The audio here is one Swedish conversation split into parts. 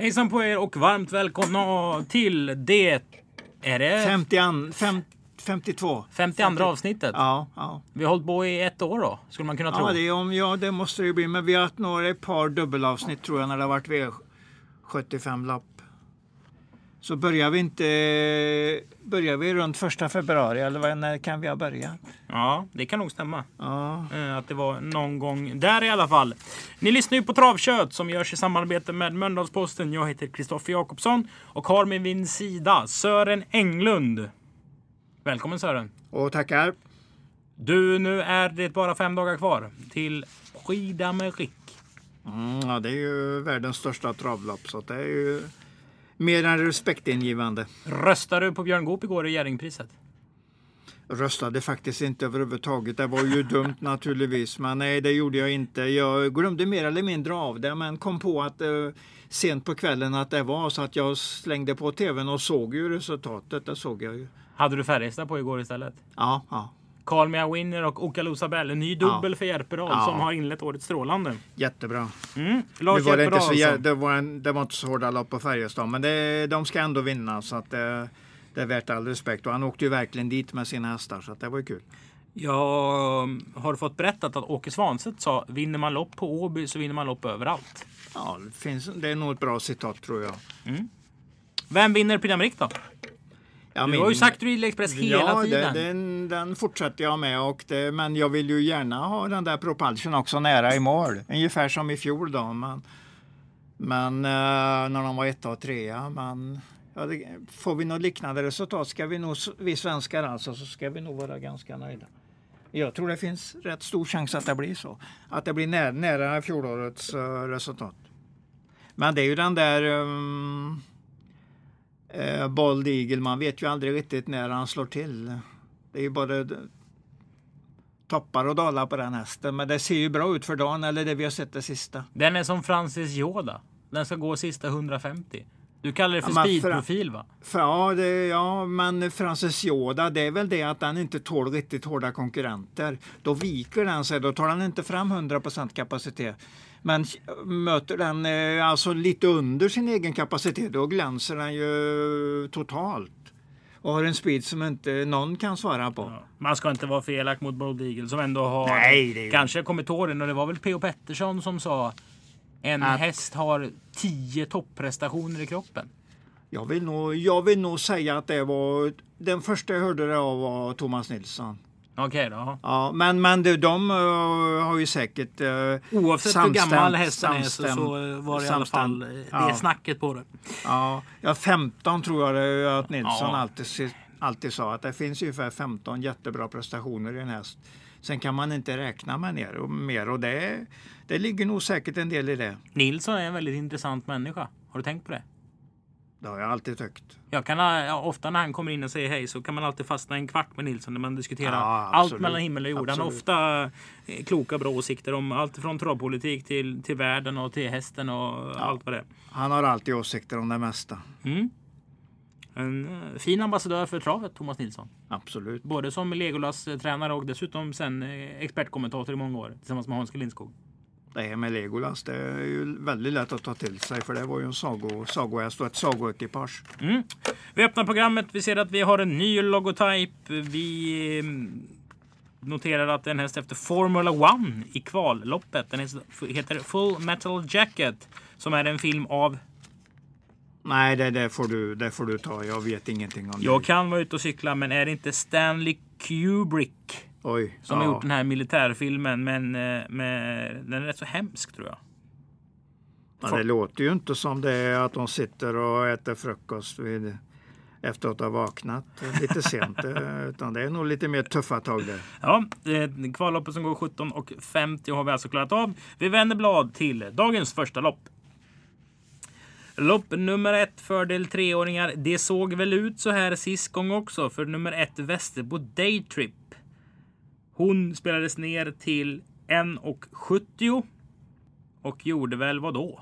Hejsan på er och varmt välkomna till det... Är det 50 an, fem, 52. 52 avsnittet? Ja, ja. Vi har hållit på i ett år då, skulle man kunna tro. Ja, det, om, ja, det måste det ju bli. Men vi har haft några, ett par dubbelavsnitt tror jag när det har varit V75-lapp. Så börjar vi inte... Börjar vi runt första februari eller när kan vi ha börjat? Ja, det kan nog stämma. Ja, Eh, Att det var någon gång där i alla fall. Ni lyssnar ju på Travkött som görs i samarbete med Mölndalsposten. Jag heter Kristoffer Jakobsson och har med min sida Sören Englund. Välkommen Sören! och tackar. Du, nu är det bara fem dagar kvar till Skidamerick. Mm, ja, det är ju världens största travlopp så det är ju mer än respektingivande. Röstade du på Björn Goop igår i Jerringpriset? Röstade faktiskt inte överhuvudtaget. Det var ju dumt naturligtvis. Men nej, det gjorde jag inte. Jag glömde mer eller mindre av det. Men kom på att eh, sent på kvällen att det var så att jag slängde på tvn och såg ju resultatet. Det såg jag ju. Hade du Färjestad på igår istället? Ja, ja. Mea Winner och Okalusa Bell. En ny dubbel Ja. för Järperad Ja. som har inlett året strålande. Jättebra. Mm. Lars var det, inte så, alltså. det, var en, det var inte så hårda lopp på Färjestad. Men det, de ska ändå vinna. Så att det, det är värt all respekt. Och han åkte ju verkligen dit med sina hästar. Så att det var ju kul. Jag um, har fått berättat att Åke Svanstedt sa vinner man lopp på Åby så vinner man lopp överallt. Ja, det, finns, det är nog ett bra citat tror jag. Vem vinner Prix då? Ja, Du min- har ju sagt Real Express hela ja, tiden. det, den, den fortsätter jag med. Och det, men jag vill ju gärna ha den där Propulsion också nära i mål. Ungefär som i fjol då. Men, men eh, när de var etta och trea. Men ja, det, får vi något liknande resultat, ska vi nog, vi svenskar alltså, så ska vi nog vara ganska nöjda. Jag tror det finns rätt stor chans att det blir så. Att det blir nära, nära fjolårets eh, resultat. Men det är ju den där um, eh, Bold Eagle, man vet ju aldrig riktigt när han slår till. Det är ju bara toppar och dalar på den hästen. Men det ser ju bra ut för dagen, eller det vi har sett det sista. Den är som Francis Yoda. Den ska gå sista 150. Du kallar det för Ja, speedprofil va? För, ja, det, ja, men Francis Yoda, det är väl det att den inte tål riktigt hårda konkurrenter. Då viker den sig, då tar den inte fram 100% kapacitet. Men möter den eh, alltså lite under sin egen kapacitet, då glänser den ju totalt. Och har en speed som inte någon kan svara på. Ja. Man ska inte vara för elak mot Bold Eagle som ändå har Nej, det är kanske kommit åren. Och det var väl P.O. Pettersson som sa en Att- häst har 10 topprestationer i kroppen. Jag vill, nog, jag vill nog säga att det var den första jag hörde det av var Thomas Nilsson. Okej då. Ja, men, men de, de eh, har ju säkert uh, Oavsett hur gammal hästen är så, så var det i alla fall eh, samstämt. det Ja. snacket på det. Ja, ja 15 tror jag att Nilsson Ja. alltid, alltid sa att det finns ungefär 15 jättebra prestationer i en häst. Sen kan man inte räkna med ner och mer och det, det ligger nog säkert en del i det. Nilsson är en väldigt intressant människa. Har du tänkt på det? Det har jag alltid tyckt. Jag kan, ja, ofta när han kommer in och säger hej så kan man alltid fastna en kvart med Nilsson när man diskuterar Ja, allt mellan himmel och jord. Han har ofta eh, kloka bra åsikter om allt från travpolitik till, till världen och till hästen och allt vad det är. Han har alltid åsikter om det mesta. Mm. En eh, fin ambassadör för travet, Thomas Nilsson. Absolut. Både som Legolas-tränare och dessutom sen eh, expertkommentator i många år tillsammans med Hans. Lindskog. Det här med Legolas, det är ju väldigt lätt att ta till sig för det var ju en sago, sagohäst och ett sagoekipage. Mm. Vi öppnar programmet. Vi ser att vi har en ny logotyp. Vi mm, noterar att den häst efter Formula One i kvalloppet. Den heter- Full Metal Jacket som är en film av Nej, det, det, får du, det får du ta. Jag vet ingenting om Jag det. kan vara ute och cykla, men är det inte Stanley Kubrick Oj. som har gjort den här militärfilmen? Men eh, med, den är rätt så hemsk tror jag. Ja, det låter ju inte som det är att de sitter och äter frukost vid, efter att ha vaknat lite sent. Utan det är nog lite mer tuffa tag där. Ja, kvalloppet som går 17 och 50 har vi alltså klarat av. Vi vänder blad till dagens första lopp. Lopp nummer ett, fördel treåringar. Det såg väl ut så här sist gång också för nummer ett Västerbo Daytrip. Hon spelades ner till 1,70 och gjorde väl vad då?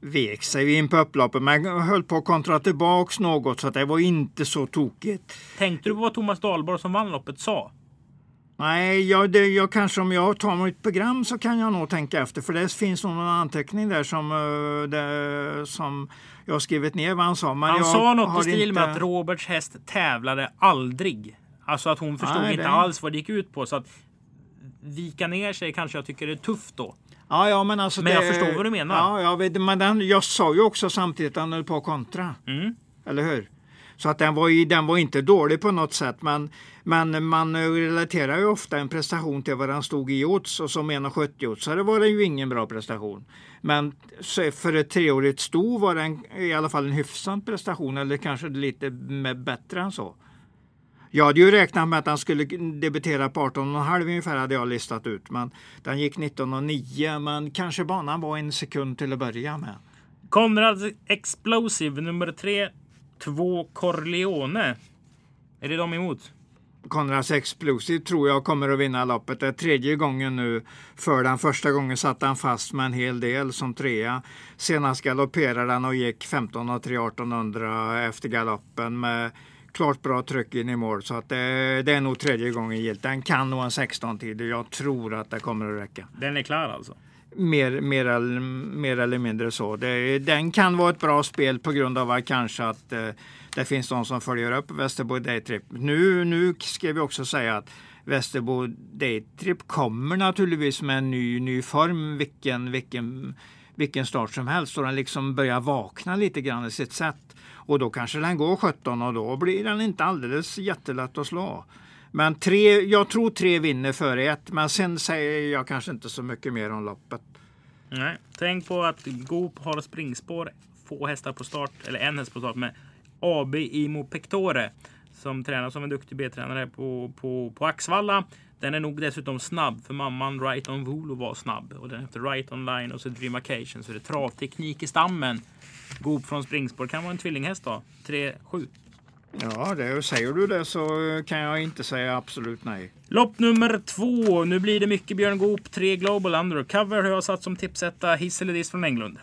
Vek sig in på upploppet men höll på att kontra tillbaks något så att det var inte så tokigt. Tänkte du på vad Thomas Dahlborg som vann loppet sa? Nej, jag, det, jag kanske om jag tar mitt program så kan jag nog tänka efter. För det finns nog någon anteckning där som, uh, det, som jag skrivit ner vad han sa. Men han sa något i stil inte... med att Roberts häst tävlade aldrig. Alltså att hon förstod Nej, inte det... alls vad det gick ut på. Så att vika ner sig kanske jag tycker är tufft då. Ja, ja, men alltså men jag förstår vad du menar. Ja, jag, vet, men den, jag sa ju också samtidigt att han höll på att kontra. Mm. Eller hur? Så att den var, den var inte dålig på något sätt. Men, men man relaterar ju ofta en prestation till vad den stod i odds. Och som 1,70 odds så det var det ju ingen bra prestation. Men för ett treårigt sto var den i alla fall en hyfsad prestation. Eller kanske lite bättre än så. Jag hade ju räknat med att han skulle debutera på 18,5 ungefär hade jag listat ut. Men den gick 19,9 men kanske banan var en sekund till att börja med. Konrads Explosive nummer 3, 2 Corleone. Är det de emot? Konrads Explosive tror jag kommer att vinna loppet. Det är tredje gången nu för den. Första gången satt han fast med en hel del som trea. Senast galopperade han och gick 15 och 3 1800 efter galoppen med klart bra tryck in i mål. Så att det, det är nog tredje gången gilt. Den kan nog en 16-tid jag tror att det kommer att räcka. Den är klar alltså? Mer, mer, eller, mer eller mindre så. Det, den kan vara ett bra spel på grund av att kanske att eh, det finns de som följer upp Västerbo Daytrip. Nu, nu ska vi också säga att Västerbo Daytrip kommer naturligtvis med en ny, ny form vilken, vilken, vilken start som helst och den liksom börjar vakna lite grann i sitt sätt. Och då kanske den går 17 och då blir den inte alldeles jättelätt att slå. Men tre, jag tror tre vinner före ett, men sen säger jag kanske inte så mycket mer om loppet. Nej, tänk på att Goop har springspår, få hästar på start, eller en häst på start med AB Imo Pectore som tränar som en duktig B-tränare på, på, på Axvalla. Den är nog dessutom snabb för mamman Right On Volo var snabb och den heter Right Online och så Dream Occasion så det är travteknik i stammen. Goop från springspår kan vara en tvillinghäst då. 3-7. Ja, det, säger du det så kan jag inte säga absolut nej. Lopp nummer två. Nu blir det mycket Björn Goop. 3 Global Undercover har jag satt som tipsetta. Hiss eller diss från Englund.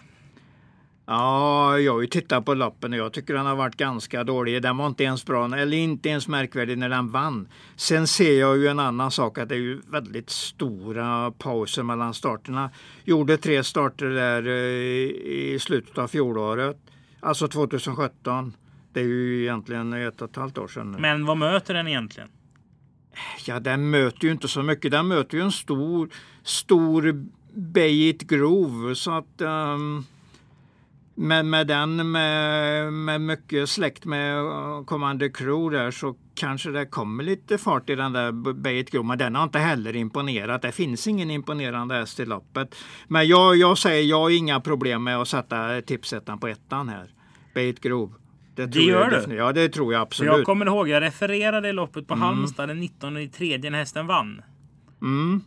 Ja, jag har ju tittat på loppen och jag tycker den har varit ganska dålig. Den var inte ens bra, eller inte ens märkvärdig när den vann. Sen ser jag ju en annan sak att det är ju väldigt stora pauser mellan starterna. Gjorde tre starter där eh, i slutet av fjolåret, alltså 2017. Det är ju egentligen ett och ett halvt år sedan. Men vad möter den egentligen? Ja, den möter ju inte så mycket. Den möter ju en stor, stor Bayit Grove. Så att um, med, med den med, med mycket släkt med Commander Crew där så kanske det kommer lite fart i den där Bayet Grove. Men den har inte heller imponerat. Det finns ingen imponerande häst i loppet. Men jag, jag säger, jag har inga problem med att sätta tipsettan på ettan här. Bayet Grove. Det, det gör du? Ja, det tror jag absolut. Jag kommer ihåg, jag refererade loppet på mm. Halmstad den 19 i tredje när hästen vann. Mm.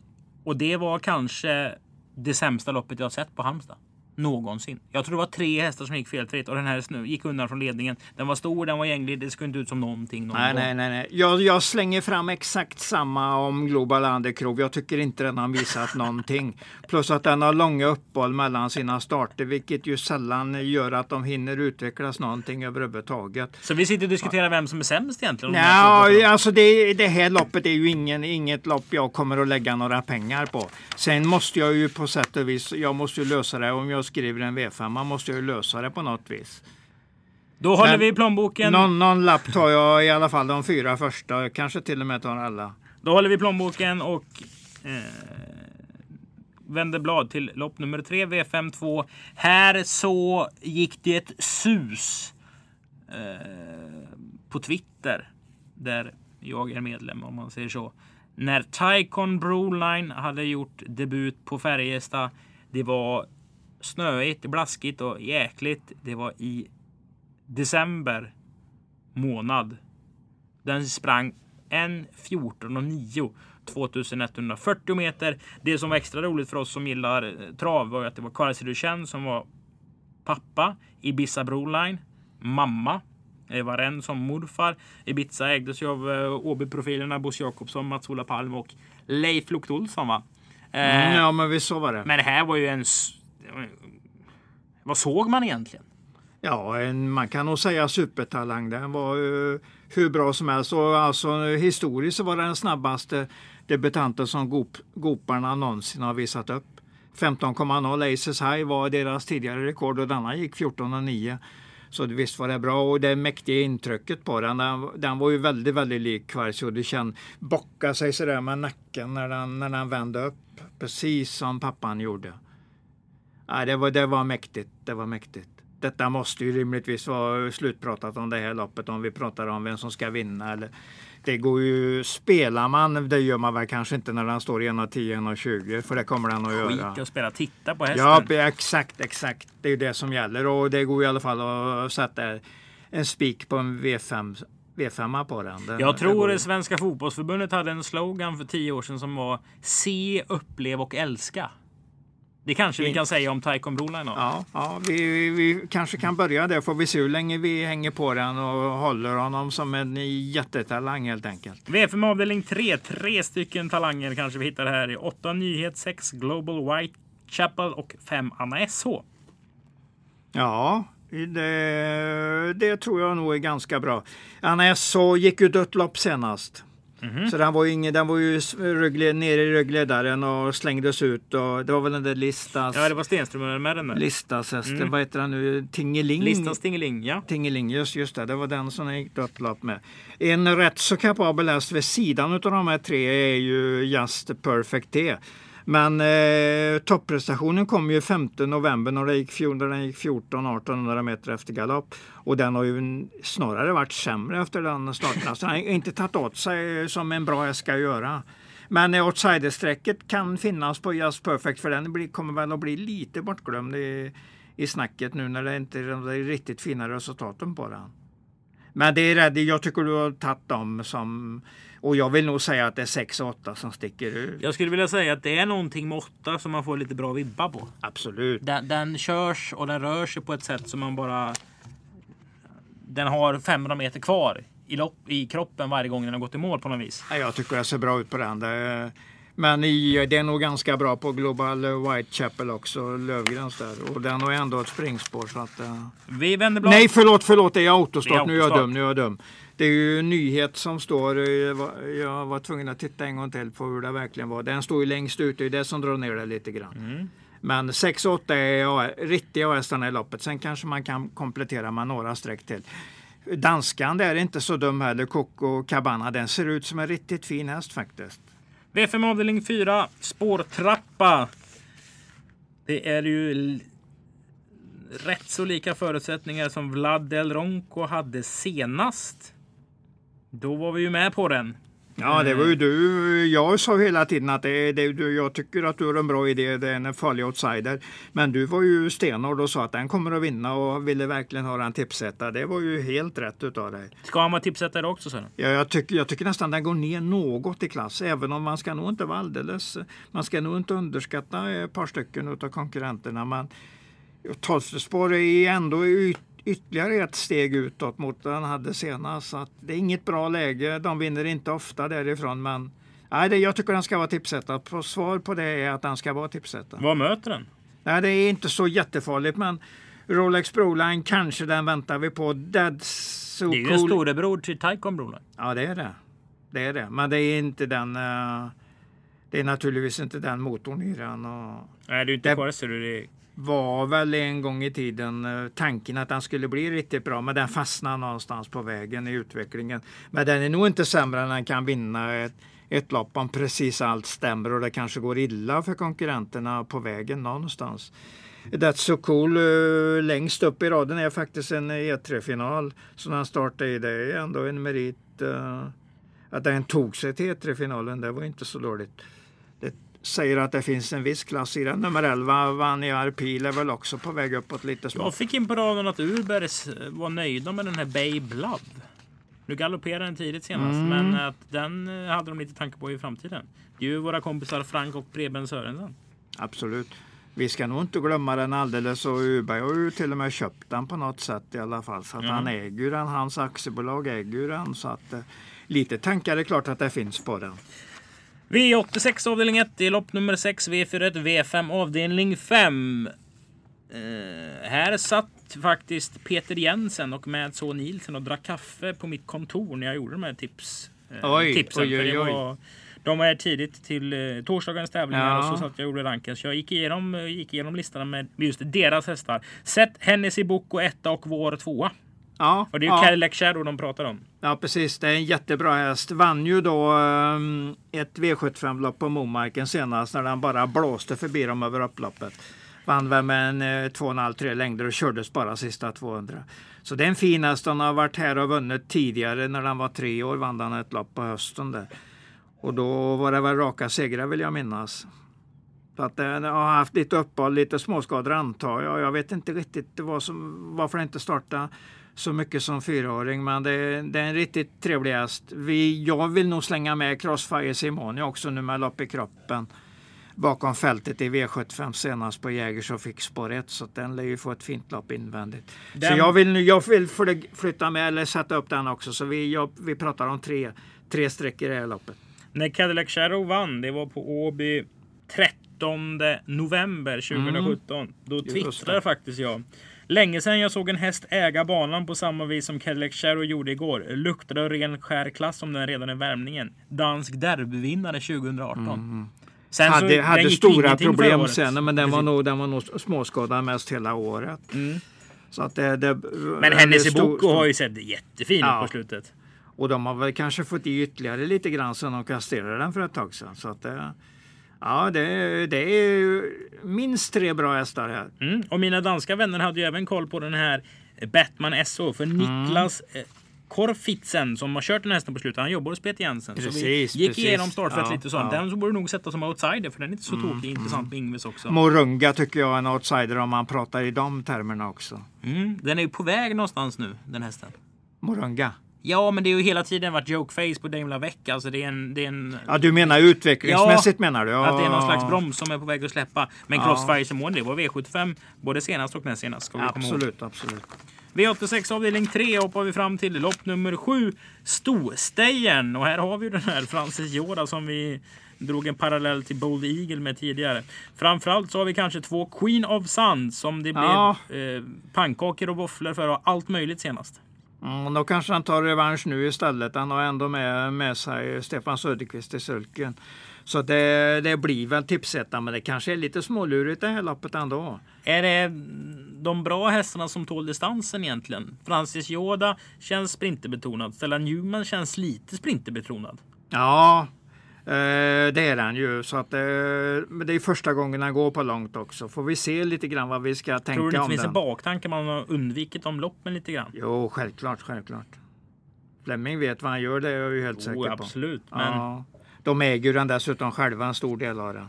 Och det var kanske det sämsta loppet jag sett på Halmstad någonsin. Jag tror det var tre hästar som gick felfritt och den här gick undan från ledningen. Den var stor, den var gänglig, det skulle inte ut som någonting. Någon nej, nej, nej, nej. Jag, jag, slänger fram exakt samma om Global Undercrove. Jag tycker inte den har visat någonting. Plus att den har långa uppehåll mellan sina starter, vilket ju sällan gör att de hinner utvecklas någonting överhuvudtaget. Så vi sitter och diskuterar vem som är sämst egentligen? Nej, alltså det, det här loppet är ju ingen, inget lopp jag kommer att lägga några pengar på. Sen måste jag ju på sätt och vis, jag måste ju lösa det om jag skriver en V5. Man måste ju lösa det på något vis. Då håller Men vi plånboken. Någon, någon lapp tar jag i alla fall de fyra första. Kanske till och med tar alla. Då håller vi plånboken och eh, vänder blad till lopp nummer tre V52. Här så gick det ett sus eh, på Twitter. Där jag är medlem om man säger så. När Tycon Broline hade gjort debut på Färjestad. Det var snöigt, blaskigt och jäkligt. Det var i december månad. Den sprang en 14 och 9 2140 meter. Det som var extra roligt för oss som gillar eh, trav var att det var Karl Duchenne som var pappa. Ibiza Broline, mamma. Eva Renn som morfar. Ibiza ägdes ju av eh, Åby-profilerna Bosse Jakobsson, Mats-Ola Palm och Leif Lukt Olsson va? Mm, ja men visst så var det. Men det här var ju en vad såg man egentligen? Ja, en, man kan nog säga supertalang. Den var uh, hur bra som helst. Och alltså, historiskt så var den snabbaste debutanten som Gop, Goparna någonsin har visat upp. 15,0 Aces High var deras tidigare rekord och denna gick 14,9. Så visst var det bra och det mäktiga intrycket på den, den, den var ju väldigt, väldigt lik Kvarcio. Du kände bocka sig sådär med nacken när den, när den vände upp. Precis som pappan gjorde. Ja, det, var, det var mäktigt. Det var mäktigt. Detta måste ju rimligtvis vara slutpratat om det här loppet om vi pratar om vem som ska vinna. Eller, det går ju, spelar man, det gör man väl kanske inte när den står 1,10, 1,20 för det kommer den att göra. Skit att spela, titta på hästen. Ja, exakt, exakt. Det är ju det som gäller och det går i alla fall att sätta en spik på en V5 V5 på den. den jag tror det Svenska fotbollsförbundet hade en slogan för tio år sedan som var Se, upplev och älska. Det kanske vi kan säga om Taikon Broline Ja, ja vi, vi, kanske kan börja där får vi se hur länge vi hänger på den och håller honom som en jättetalang helt enkelt. V5 avdelning 3, tre stycken talanger kanske vi hittar här i 8 Nyhet, 6 Global White Chapel och 5 Anna SH. Ja, det, det, tror jag nog är ganska bra. Anna SH gick ju dött lopp senast. Mm. Så den var ju, ingen, den var ju ryggled, nere i ryggledaren och slängdes ut. Och det var väl den där Listas... Ja, det var Stenström med den där. Listas hästen, mm. vad heter den nu? Tingeling? Listas Tingeling, ja. Tingeling, just, just det. Det var den som gick dött lopp med. En rätt så kapabel häst vid sidan av de här tre är ju Just Perfect T. Men eh, topprestationen kom ju 5 november när, den gick, den gick 14-1800 meter efter galopp. Och den har ju snarare varit sämre efter den starten. Så den har inte tagit åt sig som en bra häst ska göra. Men eh, outsidersträcket kan finnas på Just Perfect för den blir, kommer väl att bli lite bortglömd i, i snacket nu när det inte är de riktigt fina resultaten på den. Men det är rädd, jag tycker du har tagit dem som och jag vill nog säga att det är 6 och 8 som sticker ut. Jag skulle vilja säga att det är någonting med 8 som man får lite bra vibbar på. Absolut. Den, den körs och den rör sig på ett sätt som man bara... Den har 500 meter kvar i, lopp, i kroppen varje gång den har gått i mål på något vis. Jag tycker det ser bra ut på den. Det, men i, det är nog ganska bra på Global Whitechapel också, Lövgrens där. Och den har ändå ett springspår. Så att, uh... Vi vänder blad. Nej, förlåt, förlåt, det är autostart. Nu är jag dum, nu är jag dum. Det är ju en nyhet som står, eh, jag var tvungen att titta en gång till på hur det verkligen var. Den står ju längst ut, det är det som drar ner det lite grann. Mm. Men 6-8 är riktiga hästarna i loppet. Sen kanske man kan komplettera med några streck till. Danskan där är inte så dum heller, Coco Cabana. Den ser ut som en riktigt fin häst faktiskt. V5 avdelning 4, spårtrappa. Det är ju rätt så lika förutsättningar som Vlad Del Ronco hade senast. Då var vi ju med på den. Ja, det var ju du. Jag sa hela tiden att det, det, jag tycker att du har en bra idé. Det är en farlig outsider. Men du var ju stenhård och sa att den kommer att vinna och ville verkligen ha en tipsetta. Det var ju helt rätt utav dig. Ska han vara tipsetta också? Så? Ja, jag tycker, jag tycker nästan den går ner något i klass. Även om man ska nog inte vara alldeles. Man ska nog inte underskatta ett par stycken utav konkurrenterna. Men Tolfte är ändå ut ytterligare ett steg utåt mot han hade senast. Så det är inget bra läge. De vinner inte ofta därifrån. Men nej, det, jag tycker den ska vara tipsetta. På svar på det är att den ska vara tipsetta. Vad möter den? Nej, det är inte så jättefarligt. Men Rolex Broline kanske den väntar vi på. Dead so Det är ju en storebror till Taikon Broline. Ja, det är det. Det är det. Men det är inte den. Uh, det är naturligtvis inte den motorn i den. Och Nej, det är inte det, kvar det var väl en gång i tiden eh, tanken att den skulle bli riktigt bra, men den fastnade någonstans på vägen i utvecklingen. Men den är nog inte sämre än den kan vinna ett, ett lopp om precis allt stämmer och det kanske går illa för konkurrenterna på vägen någonstans. That's so cool uh, längst upp i raden är faktiskt en E3-final som han startade i. Det är ändå en merit uh, att den tog sig till E3-finalen. Det var inte så dåligt säger att det finns en viss klass i den. Nummer 11, Vaniar Pil, är väl också på väg uppåt lite smått. Jag fick in på raden att Urbergs var nöjda med den här Bay Blood. Nu galopperade den tidigt senast, mm. men att den eh, hade de lite tankar på i framtiden. Det är ju våra kompisar Frank och Preben Sörensen. Absolut. Vi ska nog inte glömma den alldeles och Uberg har ju till och med köpt den på något sätt i alla fall. Så att mm. han äger den, hans aktiebolag äger den. Så att eh, lite tankar är klart att det finns på den. V86 avdelning 1 i lopp nummer 6, V41, V5 avdelning 5. Uh, eh, här satt faktiskt Peter Jensen och Mads H. Nielsen och drack kaffe på mitt kontor när jag gjorde de här tips, uh, oj, tipsen. Oj, oj. Var, De är tidigt till eh, torsdagens tävlingar Ja. och så satt jag och gjorde ranken. Så jag gick igenom, eh, gick igenom listorna med just deras hästar. Sett Hennessy Boko etta och vår tvåa. Ja, Och det är ju ja. Cadillac Shadow de pratar om. ja, precis. Det är en jättebra häst. Vann ju då ehm, ett V75-lopp på Momarken senast när den bara blåste förbi dem över upploppet. Vann väl med en eh, 2,5-3 längder och kördes bara sista 200. Så det är en fin häst. Den har varit här och vunnit tidigare. När den var tre år vann den ett lopp på hösten där. Och då var det väl raka segrar vill jag minnas. Så att den har haft lite uppehåll, lite småskador antar jag. Jag vet inte riktigt vad som, varför den inte startade så mycket som fyraåring. Men det, det är en riktigt trevlig häst. Vi, jag vill nog slänga med Crossfire Simone också nu med lopp i kroppen. Bakom fältet i V75 senast på Jägers och fick spår 1. Så den lär ju få ett fint lopp invändigt. Den- Så jag vill, nu- jag vill fly- flytta med eller sätta upp den också. Så vi, jag, vi pratar om tre, tre streck i det här loppet. När Cadillac Shadow vann, det var på Åby 13 november 2017. Då Mm. Just twittrade faktiskt jag. Länge sedan jag såg en häst äga banan på samma vis som Cadillac Shadow gjorde igår. Luktade ren skär klass om den redan i värmningen. Dansk derbyvinnare 2018. Sen så- hade den hade stora problem sen, men den var, nog, den var nog småskadad mest hela året. Mm. Så att det, det, Men Boko stor- har ju sett jättefin Ja. ut på slutet. Och de har väl kanske fått i ytterligare lite grann sen de kastrerade den för ett tag sedan. Så att det, ja, det, det är minst tre bra hästar här. Mm. Och mina danska vänner hade ju även koll på den här Batman SO. För Mm. Niklas eh, Korfitsen som har kört den hästen på slutet. Han jobbar hos Peter Jensen. så Precis, vi gick precis. igenom startfält Ja, lite sånt. ja. Den så borde du nog sätta som outsider. För den är inte så Mm, tokig. Intressant med Ingves också. Morunga tycker jag är en outsider om man pratar i de termerna också. Mm. Den är ju på väg någonstans nu, den hästen. Morunga. Ja, men det har ju hela tiden varit jokeface på Dame Lavec. Alltså det är en... Det är en Ja, du menar utvecklingsmässigt menar du? Ja. Att det är någon slags broms som är på väg att släppa. Men Ja. Crossfire Simone, det var V75 både senast och näst senast. Ska vi. Absolut, absolut. V86 avdelning 3 hoppar vi fram till lopp nummer 7. Stostejern. Och här har vi den här Francis Jorda som vi drog en parallell till Bold Eagle med tidigare. Framförallt så har vi kanske två Queen of Sand som det Ja. blev eh, pannkakor och våfflor för och allt möjligt senast. Mm, då kanske han tar revansch nu istället. Han har ändå med, med sig Stefan Söderqvist i sulken. Så det, det blir väl tipsetta, men det kanske är lite smålurigt det här loppet ändå. Är det de bra hästarna som tål distansen egentligen? Francis Jorda känns sprinterbetonad. Stella Newman känns lite sprinterbetonad. Ja, det är han ju. Så att, eh, men det är första gången han går på långt också. Får vi se lite grann vad vi ska tänka Tror du det om finns en den. baktanke man har undvikit de loppen lite grann? Jo, självklart, självklart. Fleming vet vad han gör, det är jag ju helt säker Jo, på. absolut. Men Ja, de äger ju den dessutom själva en stor del av den.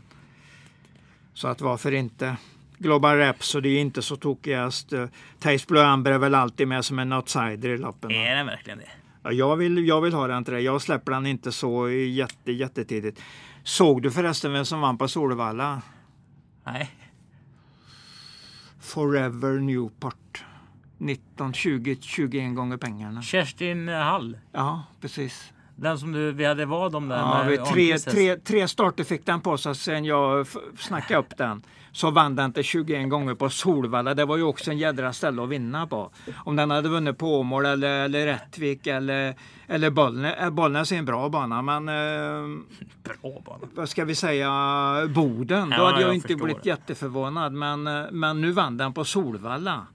Så att varför inte? Global det är inte så tokigast. Taste Blue Amber är väl alltid med som en outsider i loppen. är den verkligen det? Ja, jag, vill, jag vill ha den till det. Jag släpper den inte så jätte, jättetidigt. Såg du förresten vem som vann på Solvalla? Nej. Forever Newport. 19, 20, 21 gånger pengarna. Kerstin Hall. Ja, precis. Den som du, vi hade vad om där Ja, vi, tre, tre, tre starter fick den på sig sen jag snackade upp den. Så vann den till 21 gånger på Solvalla. Det var ju också en jädra ställe att vinna på. Om den hade vunnit på Åmål eller, eller Rättvik eller, eller Bollnäs. äh, Bollnäs är en bra bana men eh, Bra bana. vad ska vi säga Boden. Då Ja, hade jag, jag inte blivit jätteförvånad. Men, eh, men nu vann den på Solvalla.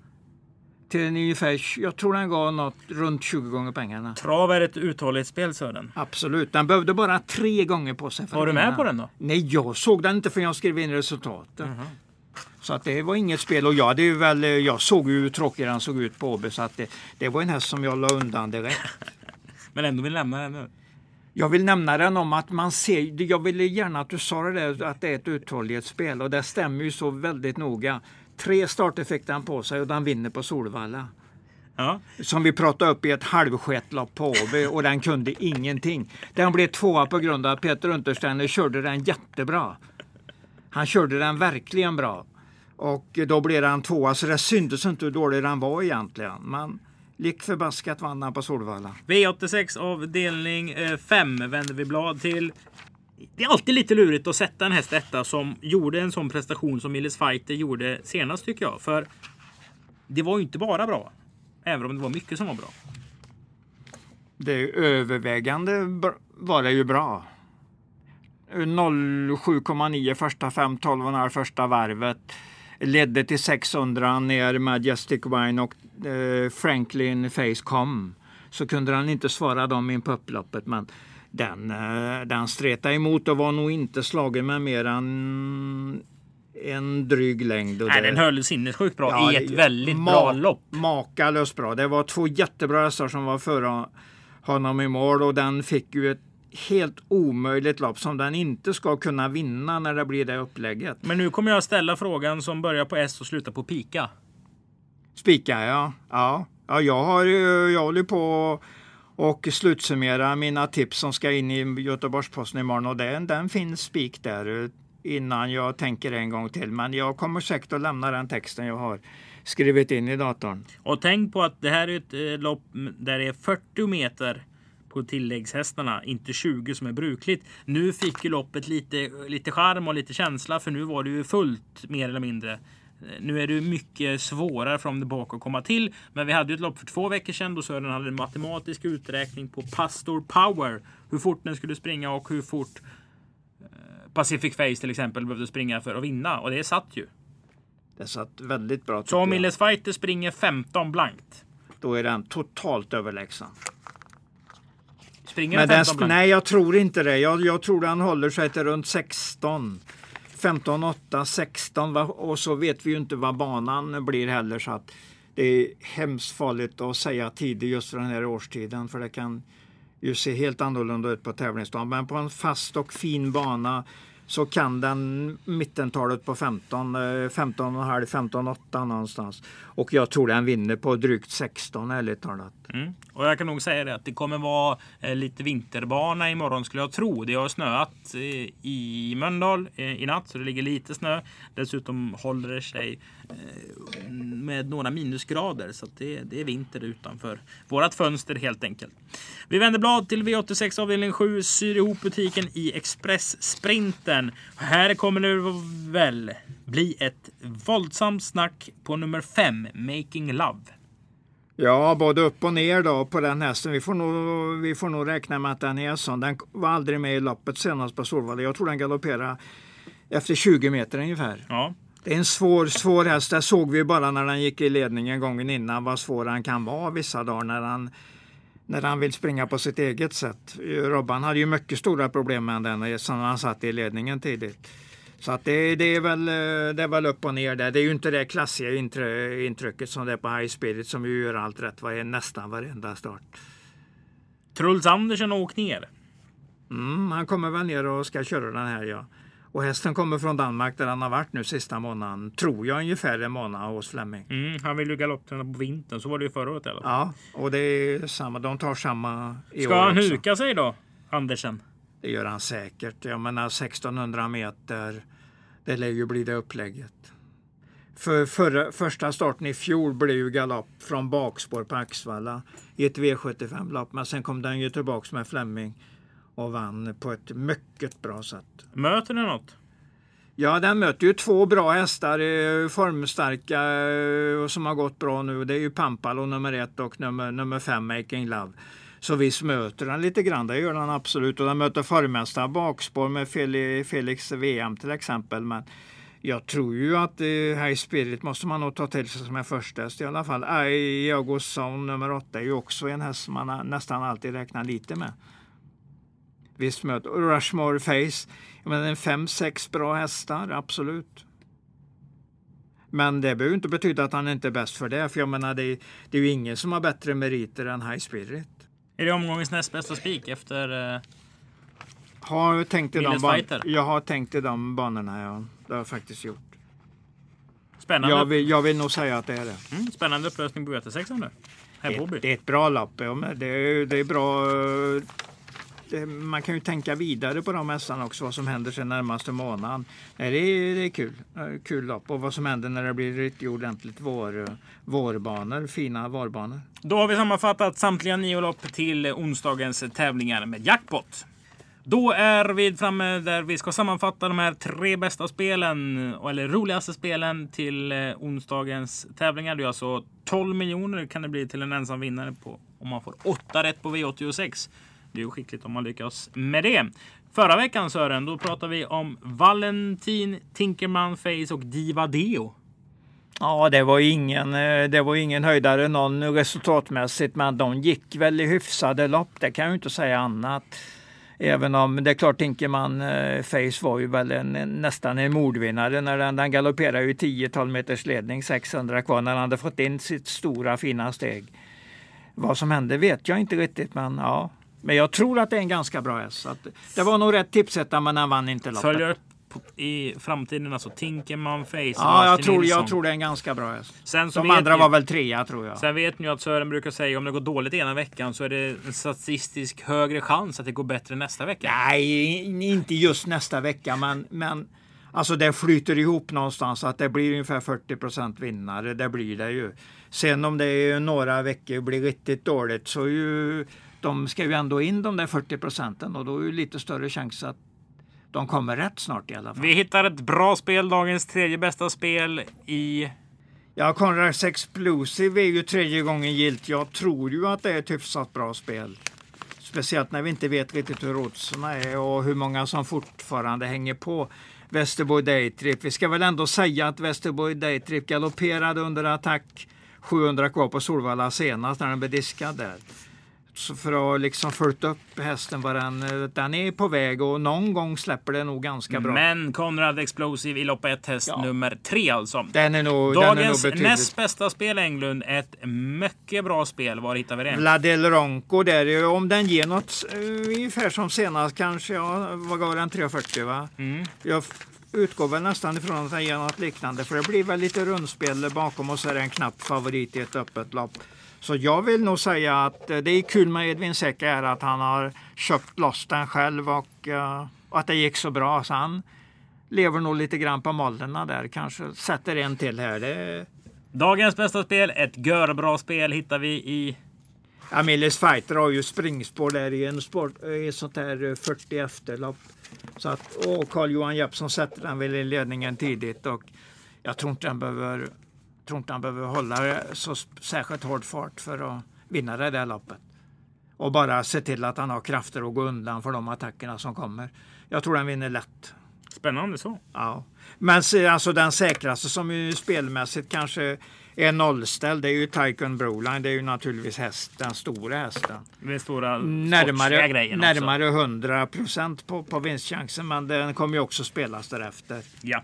Till ungefär, jag tror den gav något runt 20 gånger pengarna. Trav är ett uthållighetsspel Sören. Absolut, den behövde bara tre gånger på sig. För Var du med på den då? Nej, jag såg den inte förrän jag skrev in resultatet. Så att det var inget spel. Och jag, hade ju väl, jag såg ju hur tråkig den såg ut på Åby. Så att det, det var en häst som jag la undan direkt. Men ändå vill lämna den nu. Jag vill nämna den om att man ser, jag ville gärna att du sa det där, att det är ett uthållighetsspel. Och det stämmer ju så väldigt noga. Tre starter fick den på sig och den vinner på Solvalla. Ja. Som vi pratade upp i ett halvsketlopp på Åby och den kunde ingenting. Den blev tvåa på grund av att Peter Untersteiner körde den jättebra. Han körde den verkligen bra. Och då blev han tvåa så det syntes inte hur dålig den var egentligen. Men lik förbaskat vann han på Solvalla. V86 avdelning 5 vänder vi blad till. Det är alltid lite lurigt att sätta en häst etta som gjorde en sån prestation som Milles Fighter gjorde senast tycker jag. För det var ju inte bara bra. Även om det var mycket som var bra. Det övervägande var det ju bra. 07,9 första 5, 12,5 första varvet. Ledde till 600 ner Majestic Wine och eh, Franklin Face kom. Så kunde han inte svara dem in på upploppet men den, eh, den stretade emot och var nog inte slagen med mer än en dryg längd. Nej, det, den höll sinnessjukt bra ja, i ett väldigt ma bra lopp. Makalöst bra. Det var två jättebra hästar som var före honom i mål och den fick ju ett helt omöjligt lopp som den inte ska kunna vinna när det blir det upplägget. Men nu kommer jag ställa frågan som börjar på S och slutar på pika. Spika ja. Ja, ja jag, har, jag håller på och slutsummera mina tips som ska in i Göteborgs-Posten imorgon och den, den finns spik där eh, innan jag tänker en gång till. Men jag kommer säkert att lämna den texten jag har skrivit in i datorn. Och tänk på att det här är ett eh, lopp där det är 40 meter på tilläggshästarna, inte 20 som är brukligt. Nu fick ju loppet lite, lite charm och lite känsla för nu var det ju fullt mer eller mindre. Eh, nu är det mycket svårare från det bak att komma till. Men vi hade ju ett lopp för två veckor sedan då Sören hade en matematisk uträkning på Pastor Power. Hur fort den skulle springa och hur fort Pacific Face till exempel behövde springa för att vinna och det satt ju. Det satt väldigt bra. Så om Milles Fighter springer 15 blankt. Då är den totalt överlägsen. Springer den 15 blankt? Nej, jag tror inte det. Jag, jag tror den håller sig till runt 16. 15, 8, 16 och så vet vi ju inte vad banan blir heller så att det är hemskt farligt att säga tider just för den här årstiden för det kan ju se helt annorlunda ut på tävlingsdagen. Men på en fast och fin bana så kan den mittentalet på 15, 15,5, 15,8 någonstans. Och jag tror den vinner på drygt 16 ärligt talat. Mm. Och jag kan nog säga det att det kommer vara eh, lite vinterbana imorgon skulle jag tro. Det har snöat eh, i Mölndal eh, i natt så det ligger lite snö. Dessutom håller det sig med några minusgrader så det, det, är vinter utanför vårat fönster helt enkelt. Vi vänder blad till V86 avdelning 7, syr ihop butiken i Express-sprinten. Här kommer det väl bli ett våldsamt snack på nummer 5, Making Love. Ja, både upp och ner då på den hästen. Vi får nog, vi får nog räkna med att den är sån. Den var aldrig med i loppet senast på Solvalla. Jag tror den galopperade efter 20 meter ungefär. Ja. Det är en svår, svår häst. Det såg vi bara när den gick i ledningen gången innan vad svår han kan vara vissa dagar när han, när han vill springa på sitt eget sätt. Robban hade ju mycket stora problem med den när han satt i ledningen tidigt. Så att det, det, är väl, eh, det är väl upp och ner där. Det är ju inte det klassiga intrycket som det är på High Spirit som ju gör allt rätt var, nästan varenda start. Truls Andersen har åkt ner. Mm, han kommer väl ner och ska köra den här ja. Och hästen kommer från Danmark där han har varit nu sista månaden. Tror jag ungefär en månad hos Flemming. Mm, han vill ju galoppträna på vintern. Så var det ju förra året i alla fall. Ja, och det är samma. De tar samma i Ska år han också. huka sig då, Andersen? Det gör han säkert. Jag menar 1600 meter. Det lär ju bli det upplägget. För förra, första starten i fjol blev ju galopp från bakspår på Axvalla i ett V75-lopp. Men sen kom den ju tillbaks med Flemming och vann på ett mycket bra sätt. Möter den något? Ja, den möter ju två bra hästar, eh, formstarka och som har gått bra nu. Det är ju Pampalo nummer ett och nummer, nummer fem Making Love. Så visst möter den lite grann, det gör den absolut. Och den möter formmästare bakspår med Felix VM till exempel. Men jag tror ju att eh, High Spirit måste man nog ta till sig som en första häst i alla fall. Iago Zone nummer åtta är ju också en häst som man nästan alltid räknar lite med. Visst möter Rushmore Face. Menar, en fem, sex bra hästar, absolut. Men det behöver inte betyda att han inte är bäst för det. För jag menar, det, det är ju ingen som har bättre meriter än High Spirit. Är det omgångens näst bästa spik efter eh, har tänkt i de ban- Jag har tänkt i de banorna, ja. Det har jag faktiskt gjort. Spännande. Jag vill, jag vill nog säga att det är det. Mm, spännande upplösning på V86 nu. Det, det, är ett bra lopp. Ja, det, är, det är bra. Det, man kan ju tänka vidare på de hästarna också, vad som händer sen närmaste månaden. Det är, det är kul. Eh, kul lopp. Och vad som händer när det blir riktigt ordentligt vår, vårbanor, fina vårbanor. Då har vi sammanfattat samtliga nio lopp till onsdagens tävlingar med jackpot. Då är vi framme där vi ska sammanfatta de här tre bästa spelen, eller roligaste spelen till eh, onsdagens tävlingar. Det är alltså 12 miljoner kan det bli till en ensam vinnare på om man får 8 rätt på V86. Det är ju skickligt om man lyckas med det. Förra veckan Sören, då pratade vi om Valentin, Tinkerman Face och Diva Deo. Ja, det var ingen, eh, det var ingen höjdare någon resultatmässigt, men de gick väl i hyfsade lopp. Det kan jag ju inte säga annat. Även om det är klart Tinkerman eh, Face var ju väl en, nästan en mordvinnare när den, den galopperade ju 10-12 meters ledning, 600 kvar när han hade fått in sitt stora fina steg. Vad som hände vet jag inte riktigt, men ja. Men jag tror att det är en ganska bra häst. Det var nog rätt tipsetta, men han vann inte loppet. Följer upp i framtiden, alltså Tinkerman Face. Ja, jag tror, jag tror det är en ganska bra häst. Sen De andra ni, var väl trea tror jag. Sen vet ni ju att Sören brukar säga om det går dåligt ena veckan så är det en statistisk högre chans att det går bättre nästa vecka. Nej, inte just nästa vecka, men, men alltså det flyter ihop någonstans att det blir ungefär 40% vinnare. Det blir det ju. Sen om det är några veckor blir riktigt dåligt så ju de ska ju ändå in de där 40 procenten och då är det lite större chans att de kommer rätt snart i alla fall. Vi hittar ett bra spel, dagens tredje bästa spel i... Ja, Conrads Explosive är ju tredje gången gilt. Jag tror ju att det är ett hyfsat bra spel. Speciellt när vi inte vet riktigt hur oddsen är och hur många som fortfarande hänger på. Västerborg Daytrip. Vi ska väl ändå säga att Västerborg Daytrip galopperade under attack 700 kvar på Solvalla senast när den blev diskad där för att liksom följt upp hästen vad den, är på väg och någon gång släpper det nog ganska bra. Men Konrad Explosive i lopp 1 häst ja. nummer 3 alltså. Den är nog, Dagens den är nog näst bästa spel Englund. Ett mycket bra spel. Var hittar vi det? Vladel Ronco där. Om den ger något uh, ungefär som senast kanske. Ja, vad gav den? 340 va? Mm. Jag utgår väl nästan ifrån att den ger något liknande. För det blir väl lite rundspel bakom och så är det en knapp favorit i ett öppet lopp. Så jag vill nog säga att eh, det är kul med Edvin Säcker är att han har köpt loss den själv och, uh, och, att det gick så bra. Så han lever nog lite grann på mollerna där. Kanske sätter en till här. Det... Dagens bästa spel, ett görbra spel hittar vi i Amelius Fighter har ju springspår där i en sport, i sånt här 40 eh, efterlopp. Så att, och Carl-Johan Jeppsson sätter den väl i ledningen tidigt och jag tror inte den behöver tror inte han behöver hålla så särskilt hård fart för att vinna det där loppet. Och bara se till att han har krafter att gå undan för de attackerna som kommer. Jag tror han vinner lätt. Spännande så. Ja. Men alltså den säkraste som ju spelmässigt kanske är nollställd, det är ju Tycoon Broline. Det är ju naturligtvis häst, den stora hästen. Den stora närmare, grejen närmare 100 procent på, på vinstchansen, men den kommer ju också spelas därefter. Ja.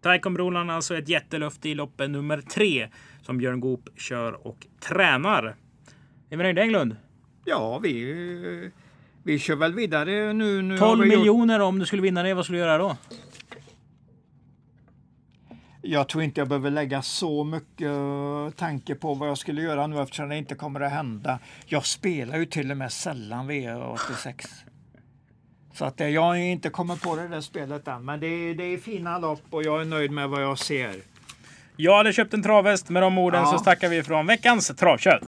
Taikonbrolan alltså ett jättelöfte i loppet nummer tre som Björn Goop kör och tränar. Är vi nöjda Englund? Ja, vi, vi kör väl vidare nu. nu 12 miljoner gjort... om du skulle vinna det, vad skulle du göra då? Jag tror inte jag behöver lägga så mycket tanke på vad jag skulle göra nu eftersom det inte kommer att hända. Jag spelar ju till och med sällan V86. Så att jag har inte kommit på det där spelet än. Men det är, det är fina lopp och jag är nöjd med vad jag ser. Jag hade köpt en travhäst. Med de orden ja. så tackar vi från veckans travkött.